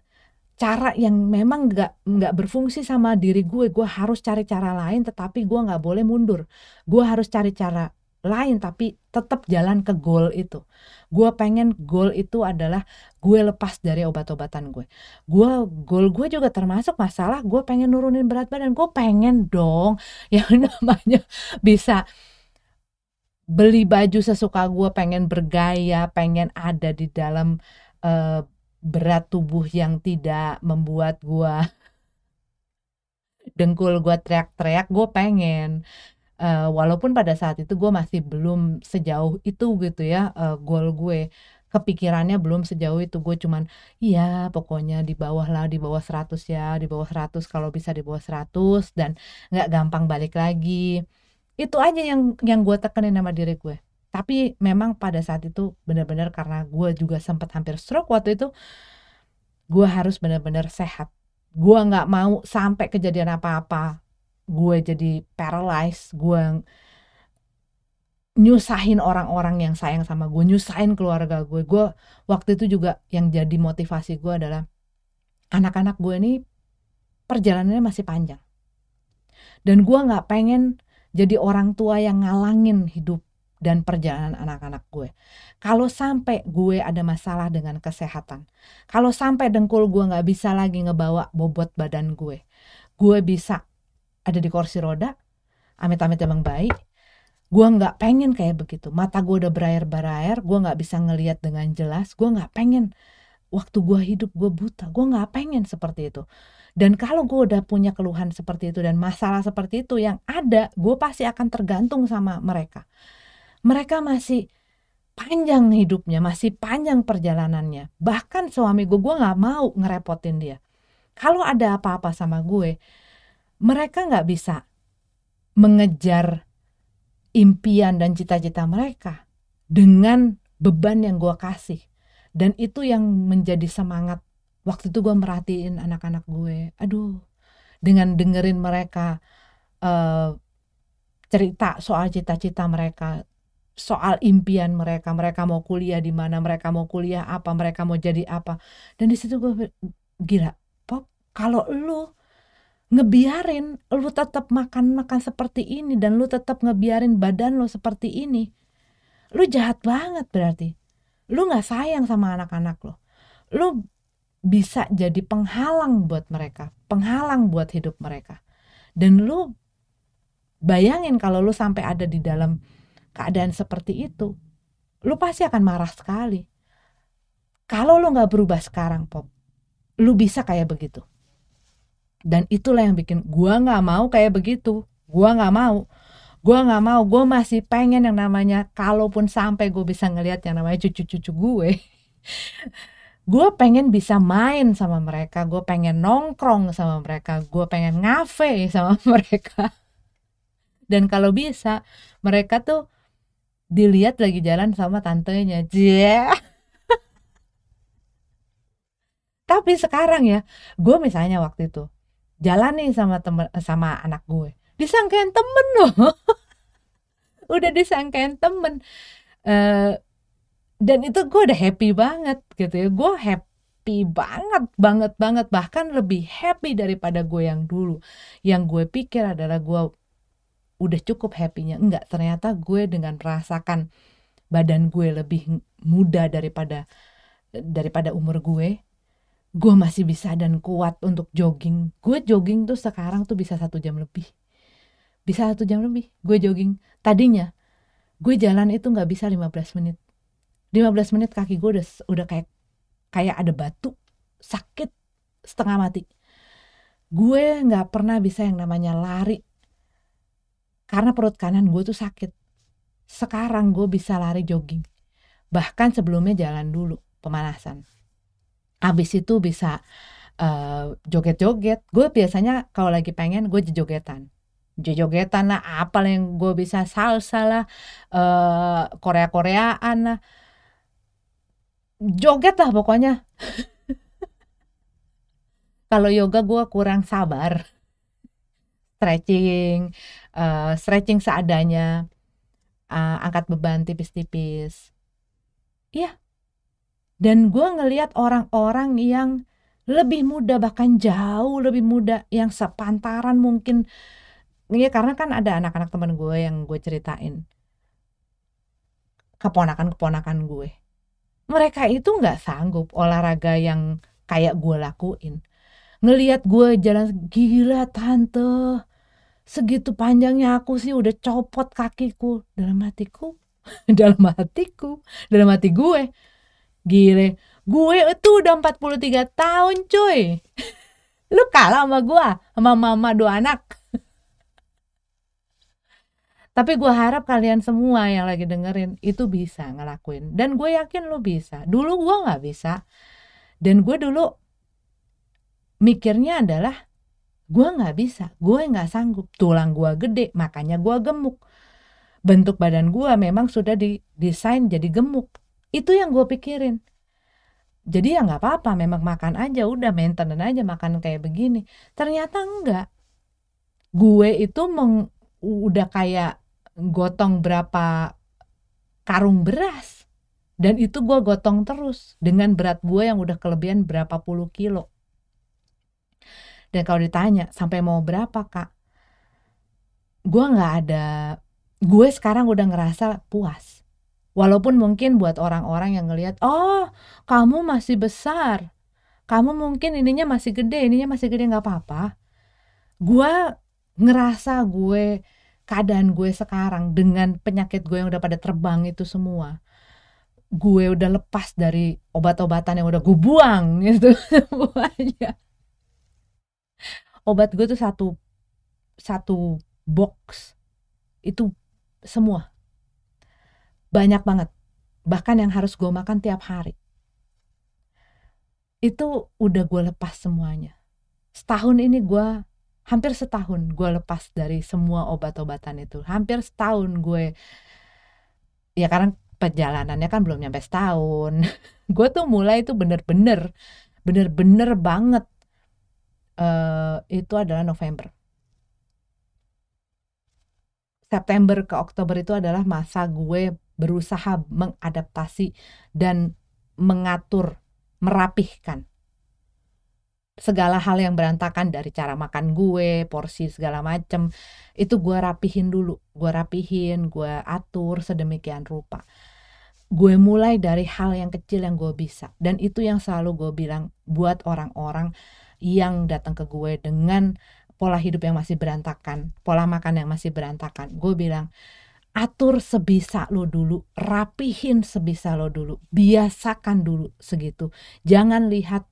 cara yang memang nggak nggak berfungsi sama diri gue, gue harus cari cara lain, tetapi gue nggak boleh mundur. Gue harus cari cara lain tapi tetap jalan ke goal itu. Gue pengen goal itu adalah gue lepas dari obat-obatan gue. Gue goal gue juga termasuk masalah gue pengen nurunin berat badan. Gue pengen dong [LAUGHS] yang namanya bisa beli baju sesuka gue, pengen bergaya, pengen ada di dalam uh, berat tubuh yang tidak membuat gue [LAUGHS] dengkul gue teriak-teriak, gue pengen uh, walaupun pada saat itu gue masih belum sejauh itu gitu ya uh, goal gue. Kepikirannya belum sejauh itu gue cuman iya pokoknya di bawah lah di bawah 100 ya di bawah 100 kalau bisa di bawah 100 dan nggak gampang balik lagi. Itu aja yang yang gue tekenin sama diri gue. Tapi memang pada saat itu benar-benar karena gue juga sempat hampir stroke waktu itu gue harus benar-benar sehat. Gue nggak mau sampai kejadian apa-apa gue jadi paralyzed gue nyusahin orang-orang yang sayang sama gue nyusahin keluarga gue gue waktu itu juga yang jadi motivasi gue adalah anak-anak gue ini perjalanannya masih panjang dan gue nggak pengen jadi orang tua yang ngalangin hidup dan perjalanan anak-anak gue. Kalau sampai gue ada masalah dengan kesehatan, kalau sampai dengkul gue nggak bisa lagi ngebawa bobot badan gue, gue bisa ada di kursi roda amit-amit emang baik. Gue nggak pengen kayak begitu. Mata gue udah berair-berair gue nggak bisa ngelihat dengan jelas. Gue nggak pengen. Waktu gue hidup gue buta. Gue nggak pengen seperti itu. Dan kalau gue udah punya keluhan seperti itu dan masalah seperti itu yang ada gue pasti akan tergantung sama mereka. Mereka masih panjang hidupnya masih panjang perjalanannya. Bahkan suami gue gue nggak mau ngerepotin dia. Kalau ada apa-apa sama gue mereka nggak bisa mengejar impian dan cita-cita mereka dengan beban yang gue kasih. Dan itu yang menjadi semangat. Waktu itu gue merhatiin anak-anak gue. Aduh dengan dengerin mereka uh, cerita soal cita-cita mereka soal impian mereka mereka mau kuliah di mana mereka mau kuliah apa mereka mau jadi apa. Dan di situ gue gila pop kalau lu ngebiarin lu tetap makan-makan seperti ini dan lu tetap ngebiarin badan lu seperti ini. Lu jahat banget berarti. Lu nggak sayang sama anak-anak lo lu bisa jadi penghalang buat mereka penghalang buat hidup mereka. Dan lu bayangin kalau lu sampai ada di dalam keadaan seperti itu lu pasti akan marah sekali. Kalau lu nggak berubah sekarang pop lu bisa kayak begitu dan itulah yang bikin gua nggak mau kayak begitu. Gua nggak mau. Gua nggak mau. Gue masih pengen yang namanya kalaupun sampai gue bisa ngelihat yang namanya cucu-cucu gue [LAUGHS] gue pengen bisa main sama mereka. Gue pengen nongkrong sama mereka. Gue pengen ngafe sama [LAUGHS] mereka. Dan kalau bisa mereka tuh dilihat lagi jalan sama tantenya. Yeah. [LAUGHS] tapi sekarang ya gue misalnya waktu itu jalan nih sama temen sama anak gue. Disangkain temen loh. [LAUGHS] Udah disangkain temen. Uh, dan itu gue udah happy banget gitu ya. Gue happy banget banget banget. Bahkan lebih happy daripada gue yang dulu. Yang gue pikir adalah gue udah cukup happynya. Enggak ternyata gue dengan merasakan badan gue lebih muda daripada daripada umur gue gue masih bisa dan kuat untuk jogging. Gue jogging tuh sekarang tuh bisa satu jam lebih. Bisa satu jam lebih. Gue jogging. Tadinya gue jalan itu nggak bisa 15 menit. 15 menit kaki gue udah udah kayak kayak ada batu sakit setengah mati. Gue nggak pernah bisa yang namanya lari. Karena perut kanan gue tuh sakit. Sekarang gue bisa lari jogging. Bahkan sebelumnya jalan dulu pemanasan habis itu bisa uh, joget-joget. Gue biasanya kalau lagi pengen gue jogetan jogetan lah apa yang gue bisa salsa lah uh, Korea Koreaan lah. Joget lah pokoknya. [LAUGHS] Kalau yoga gue kurang sabar. Stretching, uh, stretching seadanya, uh, angkat beban tipis-tipis. Iya. Dan gue ngeliat orang-orang yang lebih muda bahkan jauh lebih muda yang sepantaran mungkin. Ya karena kan ada anak-anak teman gue yang gue ceritain. Keponakan-keponakan gue. Mereka itu nggak sanggup olahraga yang kayak gue lakuin. Ngelihat gue jalan gila tante segitu panjangnya aku sih udah copot kakiku. Dalam hatiku [LAUGHS] dalam hatiku dalam hati gue gile. Gue itu udah 43 tahun cuy. Lu kalah sama gue sama mama dua anak. Tapi gue harap kalian semua yang lagi dengerin itu bisa ngelakuin. Dan gue yakin lu bisa. Dulu gue nggak bisa. Dan gue dulu mikirnya adalah gue nggak bisa. Gue nggak sanggup. Tulang gue gede makanya gue gemuk. Bentuk badan gue memang sudah didesain jadi gemuk itu yang gue pikirin. Jadi ya nggak apa-apa memang makan aja udah maintenance aja makan kayak begini. Ternyata enggak. Gue itu meng, udah kayak gotong berapa karung beras. Dan itu gue gotong terus dengan berat gue yang udah kelebihan berapa puluh kilo. Dan kalau ditanya sampai mau berapa kak? Gue nggak ada gue sekarang udah ngerasa puas walaupun mungkin buat orang-orang yang ngelihat oh kamu masih besar. Kamu mungkin ininya masih gede ininya masih gede. Nggak apa-apa. Gue ngerasa gue keadaan gue sekarang dengan penyakit gue yang udah pada terbang itu semua gue udah lepas dari obat-obatan yang udah gue buang [LAUGHS] gitu. Semuanya. Obat gue tuh satu satu box. Itu semua banyak banget. Bahkan yang harus gue makan tiap hari. Itu udah gue lepas semuanya. Setahun ini gue hampir setahun gue lepas dari semua obat-obatan itu. Hampir setahun gue ya karena perjalanannya kan belum nyampe setahun. [LAUGHS] Gue tuh mulai itu bener-bener bener-bener banget uh, itu adalah November. September ke Oktober itu adalah masa gue berusaha mengadaptasi dan mengatur, merapihkan segala hal yang berantakan dari cara makan gue, porsi segala macem, itu gue rapihin dulu, gue rapihin, gue atur sedemikian rupa. Gue mulai dari hal yang kecil yang gue bisa, dan itu yang selalu gue bilang buat orang-orang yang datang ke gue dengan pola hidup yang masih berantakan, pola makan yang masih berantakan. Gue bilang, atur sebisa lo dulu, rapihin sebisa lo dulu, biasakan dulu segitu. Jangan lihat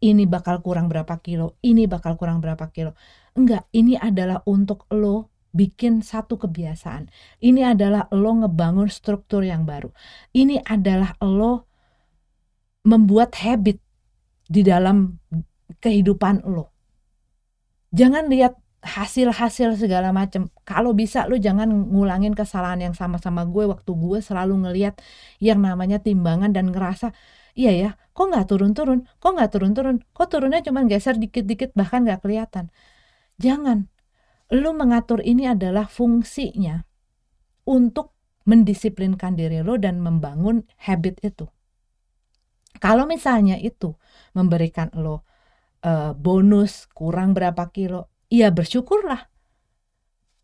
ini bakal kurang berapa kilo, ini bakal kurang berapa kilo. Enggak, ini adalah untuk lo bikin satu kebiasaan. Ini adalah lo ngebangun struktur yang baru. Ini adalah lo membuat habit di dalam kehidupan lo. Jangan lihat hasil-hasil segala macam. Kalau bisa lo jangan ngulangin kesalahan yang sama-sama gue waktu gue selalu ngeliat yang namanya timbangan dan ngerasa iya ya, kok nggak turun-turun, kok nggak turun-turun, kok turunnya cuma geser dikit-dikit bahkan nggak kelihatan. Jangan. Lo mengatur ini adalah fungsinya untuk mendisiplinkan diri lo dan membangun habit itu. Kalau misalnya itu memberikan lo uh, bonus kurang berapa kilo, ya bersyukurlah.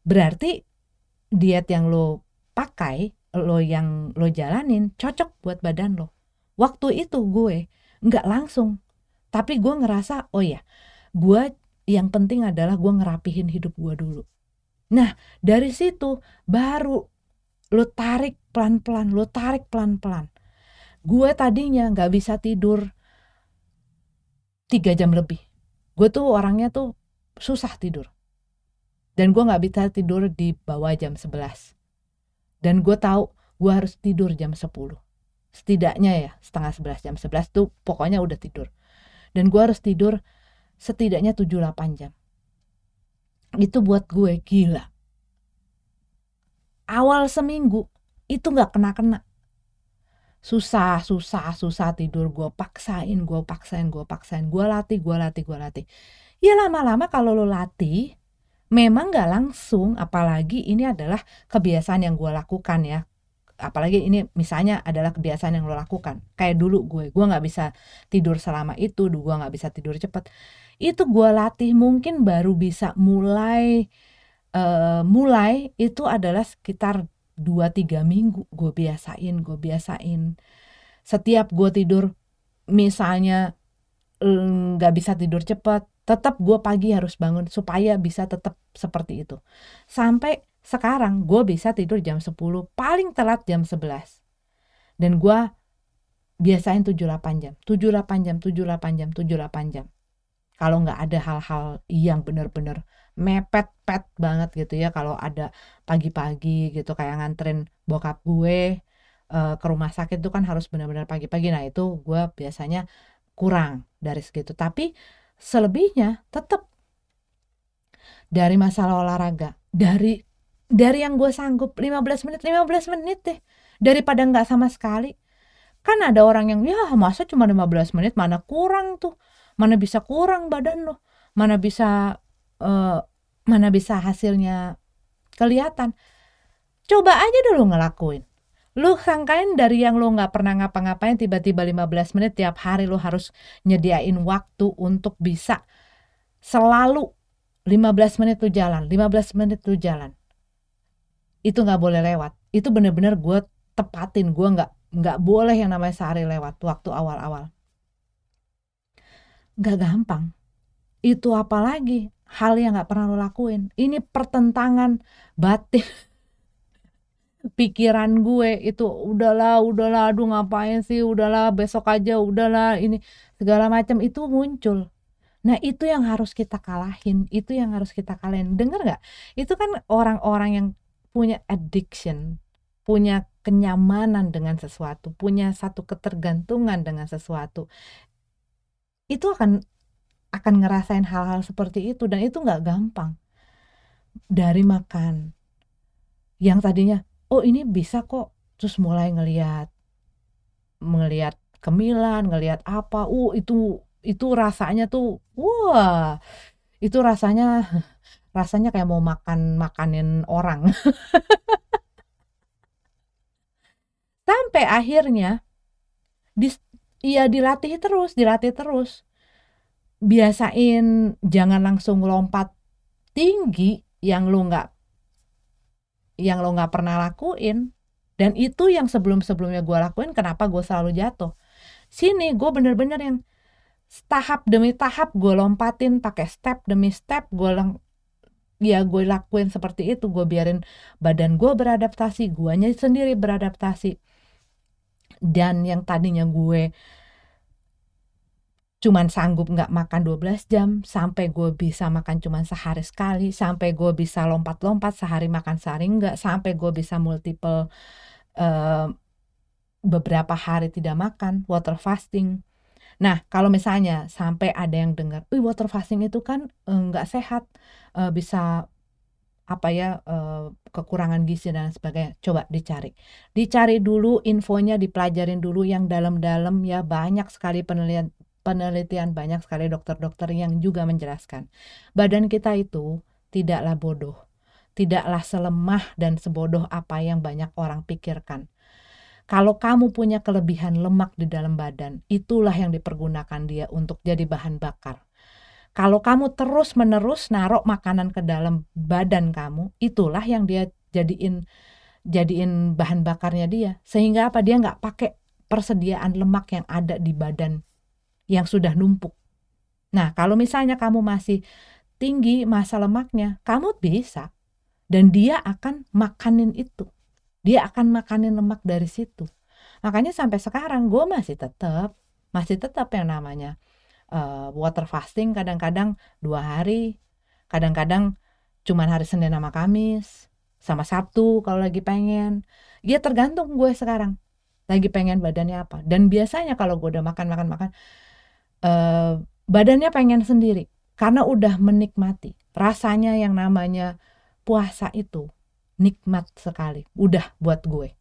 Berarti diet yang lo pakai, lo yang lo jalanin cocok buat badan lo. Waktu itu gue nggak langsung, tapi gue ngerasa oh ya, gue yang penting adalah gue ngerapihin hidup gue dulu. Nah dari situ baru lo tarik pelan-pelan, lo tarik pelan-pelan. Gue tadinya nggak bisa tidur tiga jam lebih gue tuh orangnya tuh susah tidur. Dan gue nggak bisa tidur di bawah jam 11 dan gue tahu gue harus tidur jam 10 setidaknya ya setengah 11 jam 11 tuh pokoknya udah tidur. Dan gue harus tidur setidaknya 7-8 jam. Itu buat gue gila. Awal seminggu itu nggak kena-kena. Susah susah susah tidur. Gue paksain gue paksain gue paksain. Gue latih gue latih gue latih ya lama-lama kalau lo latih memang nggak langsung apalagi ini adalah kebiasaan yang gue lakukan ya. Apalagi ini misalnya adalah kebiasaan yang lo lakukan. Kayak dulu gue gue nggak bisa tidur selama itu gue nggak bisa tidur cepet. Itu gue latih mungkin baru bisa mulai uh, mulai itu adalah sekitar 2-3 minggu gue biasain gue biasain. Setiap gue tidur misalnya nggak bisa tidur cepat tetap gue pagi harus bangun supaya bisa tetap seperti itu. Sampai sekarang gue bisa tidur jam 10 paling telat jam 11 dan gue biasain 7-8 jam 7-8 jam 7-8 jam 7-8 jam. Kalau nggak ada hal-hal yang bener-bener mepet-pet banget gitu ya kalau ada pagi-pagi gitu kayak nganterin bokap gue uh, ke rumah sakit itu kan harus benar-benar pagi-pagi. Nah itu gue biasanya kurang dari segitu. Tapi selebihnya tetap dari masalah olahraga dari dari yang gue sanggup 15 menit 15 menit deh daripada nggak sama sekali. Kan ada orang yang ya masa cuma 15 menit? Mana kurang tuh? Mana bisa kurang badan lo mana bisa uh, mana bisa hasilnya kelihatan? Coba aja dulu ngelakuin lu sangkain dari yang lu nggak pernah ngapa-ngapain tiba-tiba 15 menit tiap hari lu harus nyediain waktu untuk bisa selalu 15 menit lu jalan 15 menit lu jalan. Itu nggak boleh lewat. Itu bener-bener gue tepatin gue nggak nggak boleh yang namanya sehari lewat waktu awal-awal. Nggak gampang. Itu apalagi hal yang nggak pernah lo lakuin. Ini pertentangan batin [LAUGHS] pikiran gue itu udahlah udahlah aduh ngapain sih? Udahlah besok aja udahlah ini segala macam itu muncul. Nah itu yang harus kita kalahin itu yang harus kita kalahin. Dengar nggak? Itu kan orang-orang yang punya addiction punya kenyamanan dengan sesuatu punya satu ketergantungan dengan sesuatu. Itu akan akan ngerasain hal-hal seperti itu dan itu nggak gampang. Dari makan yang tadinya oh ini bisa kok. Terus mulai ngelihat ngelihat kemilan ngelihat apa. Uh itu itu rasanya tuh wah. Itu rasanya [LAUGHS] rasanya kayak mau makan makanin orang. [LAUGHS] Sampai akhirnya di iya dilatih terus dilatih terus. Biasain jangan langsung lompat tinggi yang lu nggak yang lo nggak pernah lakuin. Dan itu yang sebelum-sebelumnya gue lakuin kenapa gue selalu jatuh. Sini gue bener-bener yang tahap demi tahap gue lompatin pakai step demi step gue lang ya gue lakuin seperti itu. Gue biarin badan gue beradaptasi guanya sendiri beradaptasi. Dan yang tadinya gue cuman sanggup nggak makan 12 jam sampai gue bisa makan cuman sehari sekali sampai gue bisa lompat-lompat sehari makan sehari enggak sampai gue bisa multiple uh, beberapa hari tidak makan water fasting. Nah kalau misalnya sampai ada yang dengar, wih water fasting itu kan nggak uh, sehat uh, bisa apa ya uh, kekurangan gizi dan sebagainya coba dicari. Dicari dulu infonya dipelajarin dulu yang dalam-dalam ya banyak sekali penelitian penelitian banyak sekali dokter-dokter yang juga menjelaskan badan kita itu tidaklah bodoh, tidaklah selemah dan sebodoh apa yang banyak orang pikirkan. Kalau kamu punya kelebihan lemak di dalam badan, itulah yang dipergunakan dia untuk jadi bahan bakar. Kalau kamu terus-menerus naruh makanan ke dalam badan kamu, itulah yang dia jadiin jadiin bahan bakarnya dia. Sehingga apa? Dia nggak pakai persediaan lemak yang ada di badan yang sudah numpuk. Nah, kalau misalnya kamu masih tinggi masa lemaknya, kamu bisa. Dan dia akan makanin itu. Dia akan makanin lemak dari situ. Makanya sampai sekarang gue masih tetap, masih tetap yang namanya uh, water fasting kadang-kadang dua hari, kadang-kadang cuman hari Senin sama Kamis, sama Sabtu kalau lagi pengen. Ya tergantung gue sekarang lagi pengen badannya apa. Dan biasanya kalau gue udah makan makan makan uh, badannya pengen sendiri karena udah menikmati. Rasanya yang namanya puasa itu nikmat sekali udah buat gue.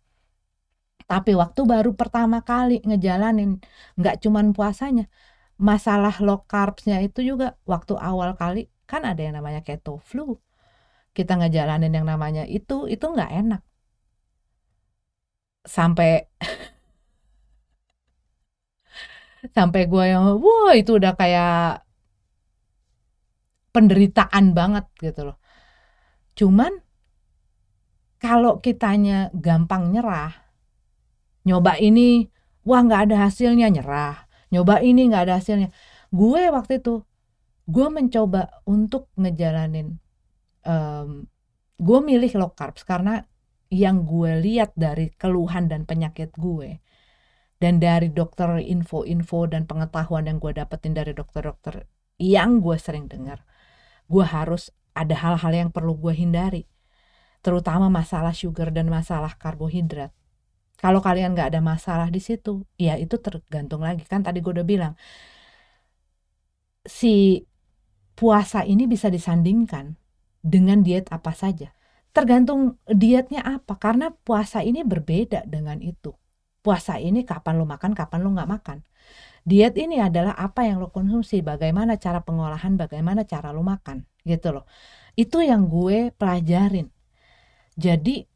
Tapi waktu baru pertama kali ngejalanin nggak cuman puasanya masalah low carbsnya itu juga waktu awal kali kan ada yang namanya keto flu. Kita ngejalanin yang namanya itu itu nggak enak. Sampai [LAUGHS] sampai gue yang wah itu udah kayak penderitaan banget gitu loh. Cuman kalau kitanya gampang nyerah nyoba ini wah nggak ada hasilnya nyerah. Nyoba ini nggak ada hasilnya. Gue waktu itu gue mencoba untuk ngejalanin um, gue milih low carbs karena yang gue lihat dari keluhan dan penyakit gue dan dari dokter info-info dan pengetahuan yang gue dapetin dari dokter-dokter yang gue sering dengar gue harus ada hal-hal yang perlu gue hindari. Terutama masalah sugar dan masalah karbohidrat. Kalau kalian nggak ada masalah di situ ya itu tergantung lagi. Kan tadi gue udah bilang si puasa ini bisa disandingkan dengan diet apa saja. Tergantung dietnya apa karena puasa ini berbeda dengan itu puasa ini kapan lo makan kapan lo nggak makan diet ini adalah apa yang lo konsumsi bagaimana cara pengolahan bagaimana cara lo makan gitu loh itu yang gue pelajarin jadi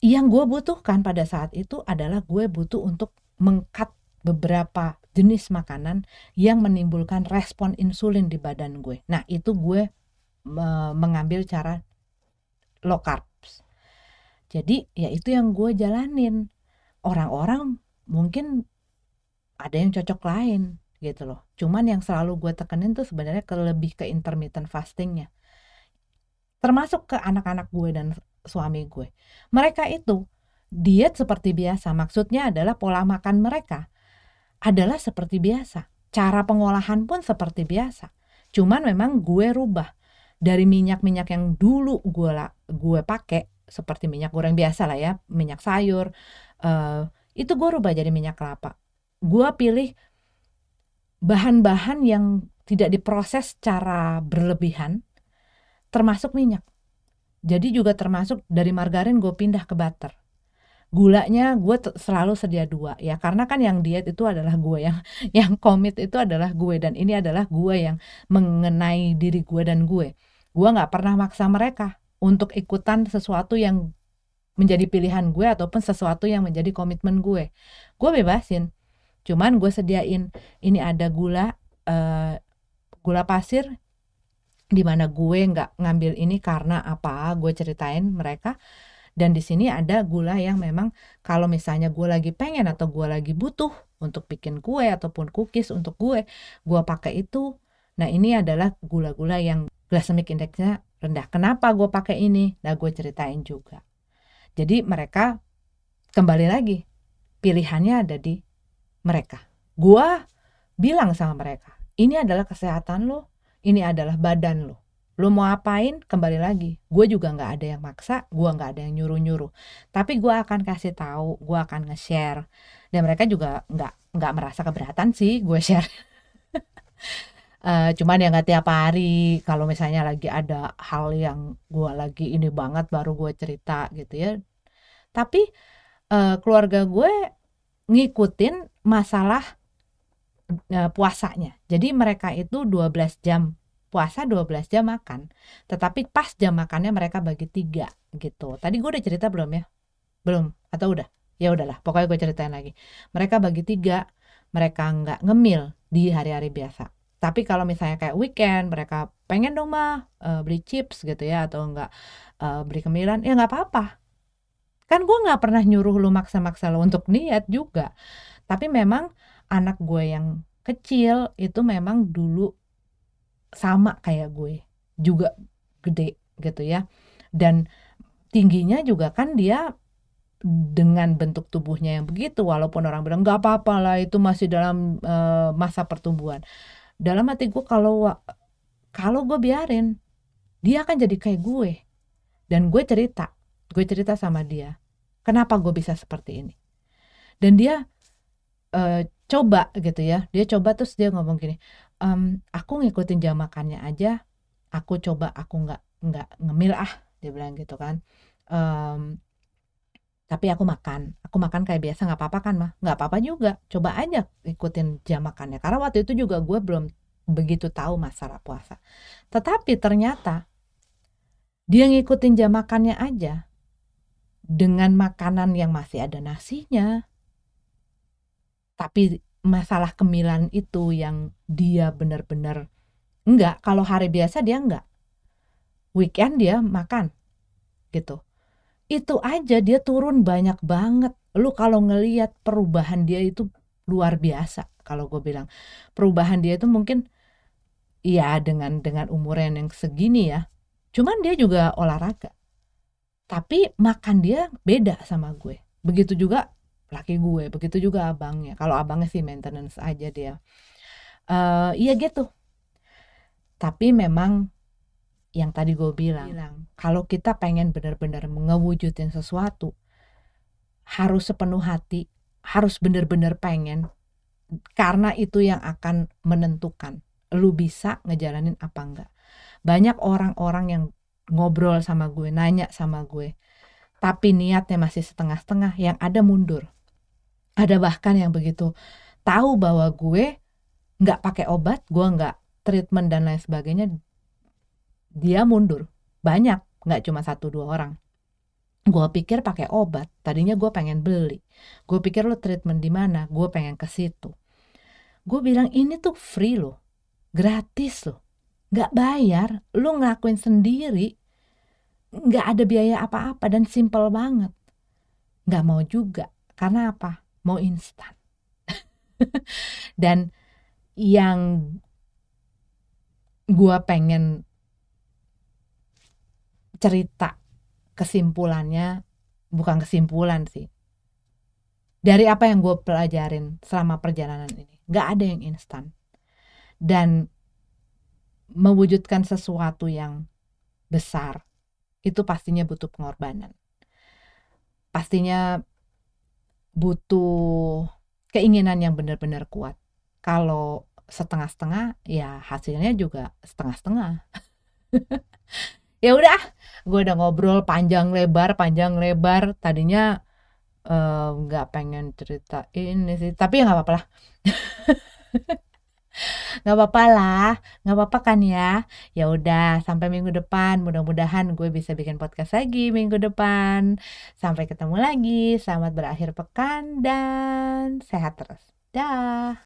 yang gue butuhkan pada saat itu adalah gue butuh untuk mengkat beberapa jenis makanan yang menimbulkan respon insulin di badan gue. Nah, itu gue mengambil cara low carbs. Jadi, ya itu yang gue jalanin orang-orang mungkin ada yang cocok lain gitu loh. Cuman yang selalu gue tekenin tuh sebenarnya ke lebih ke intermittent fastingnya. Termasuk ke anak-anak gue dan suami gue. Mereka itu diet seperti biasa. Maksudnya adalah pola makan mereka adalah seperti biasa. Cara pengolahan pun seperti biasa. Cuman memang gue rubah dari minyak-minyak yang dulu gue gue pakai seperti minyak goreng biasa lah ya, minyak sayur, uh, itu gue rubah jadi minyak kelapa. Gue pilih bahan-bahan yang tidak diproses secara berlebihan, termasuk minyak. Jadi juga termasuk dari margarin gue pindah ke butter. Gulanya gue selalu sedia dua ya karena kan yang diet itu adalah gue yang [LAUGHS] yang komit itu adalah gue dan ini adalah gue yang mengenai diri gue dan gue. Gue nggak pernah maksa mereka untuk ikutan sesuatu yang menjadi pilihan gue ataupun sesuatu yang menjadi komitmen gue. Gue bebasin. Cuman gue sediain ini ada gula uh, gula pasir di mana gue nggak ngambil ini karena apa gue ceritain mereka dan di sini ada gula yang memang kalau misalnya gue lagi pengen atau gue lagi butuh untuk bikin kue ataupun cookies untuk gue gue pakai itu nah ini adalah gula-gula yang glycemic indexnya rendah kenapa gue pakai ini nah gue ceritain juga jadi mereka kembali lagi pilihannya ada di mereka. Gua bilang sama mereka, ini adalah kesehatan lo, ini adalah badan lo. Lo mau apain kembali lagi. Gue juga nggak ada yang maksa, gue nggak ada yang nyuruh-nyuruh. Tapi gue akan kasih tahu, gue akan nge-share. Dan mereka juga nggak nggak merasa keberatan sih gue share. [LAUGHS] uh, cuman ya nggak tiap hari. Kalau misalnya lagi ada hal yang gue lagi ini banget baru gue cerita gitu ya. Tapi uh, keluarga gue ngikutin masalah uh, puasanya. Jadi mereka itu 12 jam puasa 12 jam makan. Tetapi pas jam makannya mereka bagi tiga gitu. Tadi gue udah cerita belum ya? Belum? Atau udah? Ya udahlah pokoknya gue ceritain lagi. Mereka bagi tiga mereka nggak ngemil di hari-hari biasa tapi kalau misalnya kayak weekend mereka pengen dong mah uh, beli chips gitu ya atau enggak uh, beli kemilan ya nggak apa-apa. Kan gue nggak pernah nyuruh lu maksa-maksa lo untuk niat juga. Tapi memang anak gue yang kecil itu memang dulu sama kayak gue juga gede gitu ya. Dan tingginya juga kan dia dengan bentuk tubuhnya yang begitu walaupun orang bilang nggak apa-apa lah itu masih dalam uh, masa pertumbuhan dalam hati gue kalau kalau gue biarin dia akan jadi kayak gue. Dan gue cerita gue cerita sama dia kenapa gue bisa seperti ini. Dan dia uh, coba gitu ya dia coba terus dia ngomong gini um, aku ngikutin jam makannya aja aku coba aku nggak nggak ngemil ah dia bilang gitu kan. Um, tapi aku makan. Aku makan kayak biasa nggak apa-apa kan mah nggak apa-apa juga. Coba aja ikutin jam makannya. Karena waktu itu juga gue belum begitu tahu masalah puasa. Tetapi ternyata dia ngikutin jam makannya aja. Dengan makanan yang masih ada nasinya. Tapi masalah kemilan itu yang dia benar-benar enggak, kalau hari biasa dia enggak. Weekend dia makan gitu. Itu aja dia turun banyak banget. Lu kalau ngeliat perubahan dia itu luar biasa kalau gue bilang. Perubahan dia itu mungkin ya dengan dengan umuran yang segini ya. Cuman dia juga olahraga tapi makan dia beda sama gue begitu juga laki gue begitu juga abangnya kalau abangnya sih maintenance aja dia uh, iya gitu tapi memang yang tadi gue bilang, bilang kalau kita pengen benar-benar ngewujudin sesuatu harus sepenuh hati harus benar-benar pengen karena itu yang akan menentukan lu bisa ngejalanin apa enggak banyak orang-orang yang ngobrol sama gue, nanya sama gue. Tapi niatnya masih setengah-setengah, yang ada mundur. Ada bahkan yang begitu tahu bahwa gue nggak pakai obat, gue nggak treatment dan lain sebagainya, dia mundur. Banyak, nggak cuma satu dua orang. Gue pikir pakai obat, tadinya gue pengen beli. Gue pikir lo treatment di mana, gue pengen ke situ. Gue bilang ini tuh free loh, gratis loh, nggak bayar, lo ngelakuin sendiri, nggak ada biaya apa-apa dan simple banget. Nggak mau juga. Karena apa? Mau instan. [LAUGHS] Dan yang gua pengen cerita kesimpulannya bukan kesimpulan sih dari apa yang gue pelajarin selama perjalanan ini nggak ada yang instan dan mewujudkan sesuatu yang besar itu pastinya butuh pengorbanan. Pastinya butuh keinginan yang benar-benar kuat. Kalau setengah-setengah, ya hasilnya juga setengah-setengah. [LAUGHS] ya udah, gue udah ngobrol panjang lebar, panjang lebar. Tadinya eh, nggak uh, pengen cerita ini sih, tapi ya nggak apa-apa lah. [LAUGHS] nggak apa-apa lah nggak apa-apa kan ya? Ya udah sampai minggu depan. Mudah-mudahan gue bisa bikin podcast lagi minggu depan. Sampai ketemu lagi. Selamat berakhir pekan dan sehat terus. Dah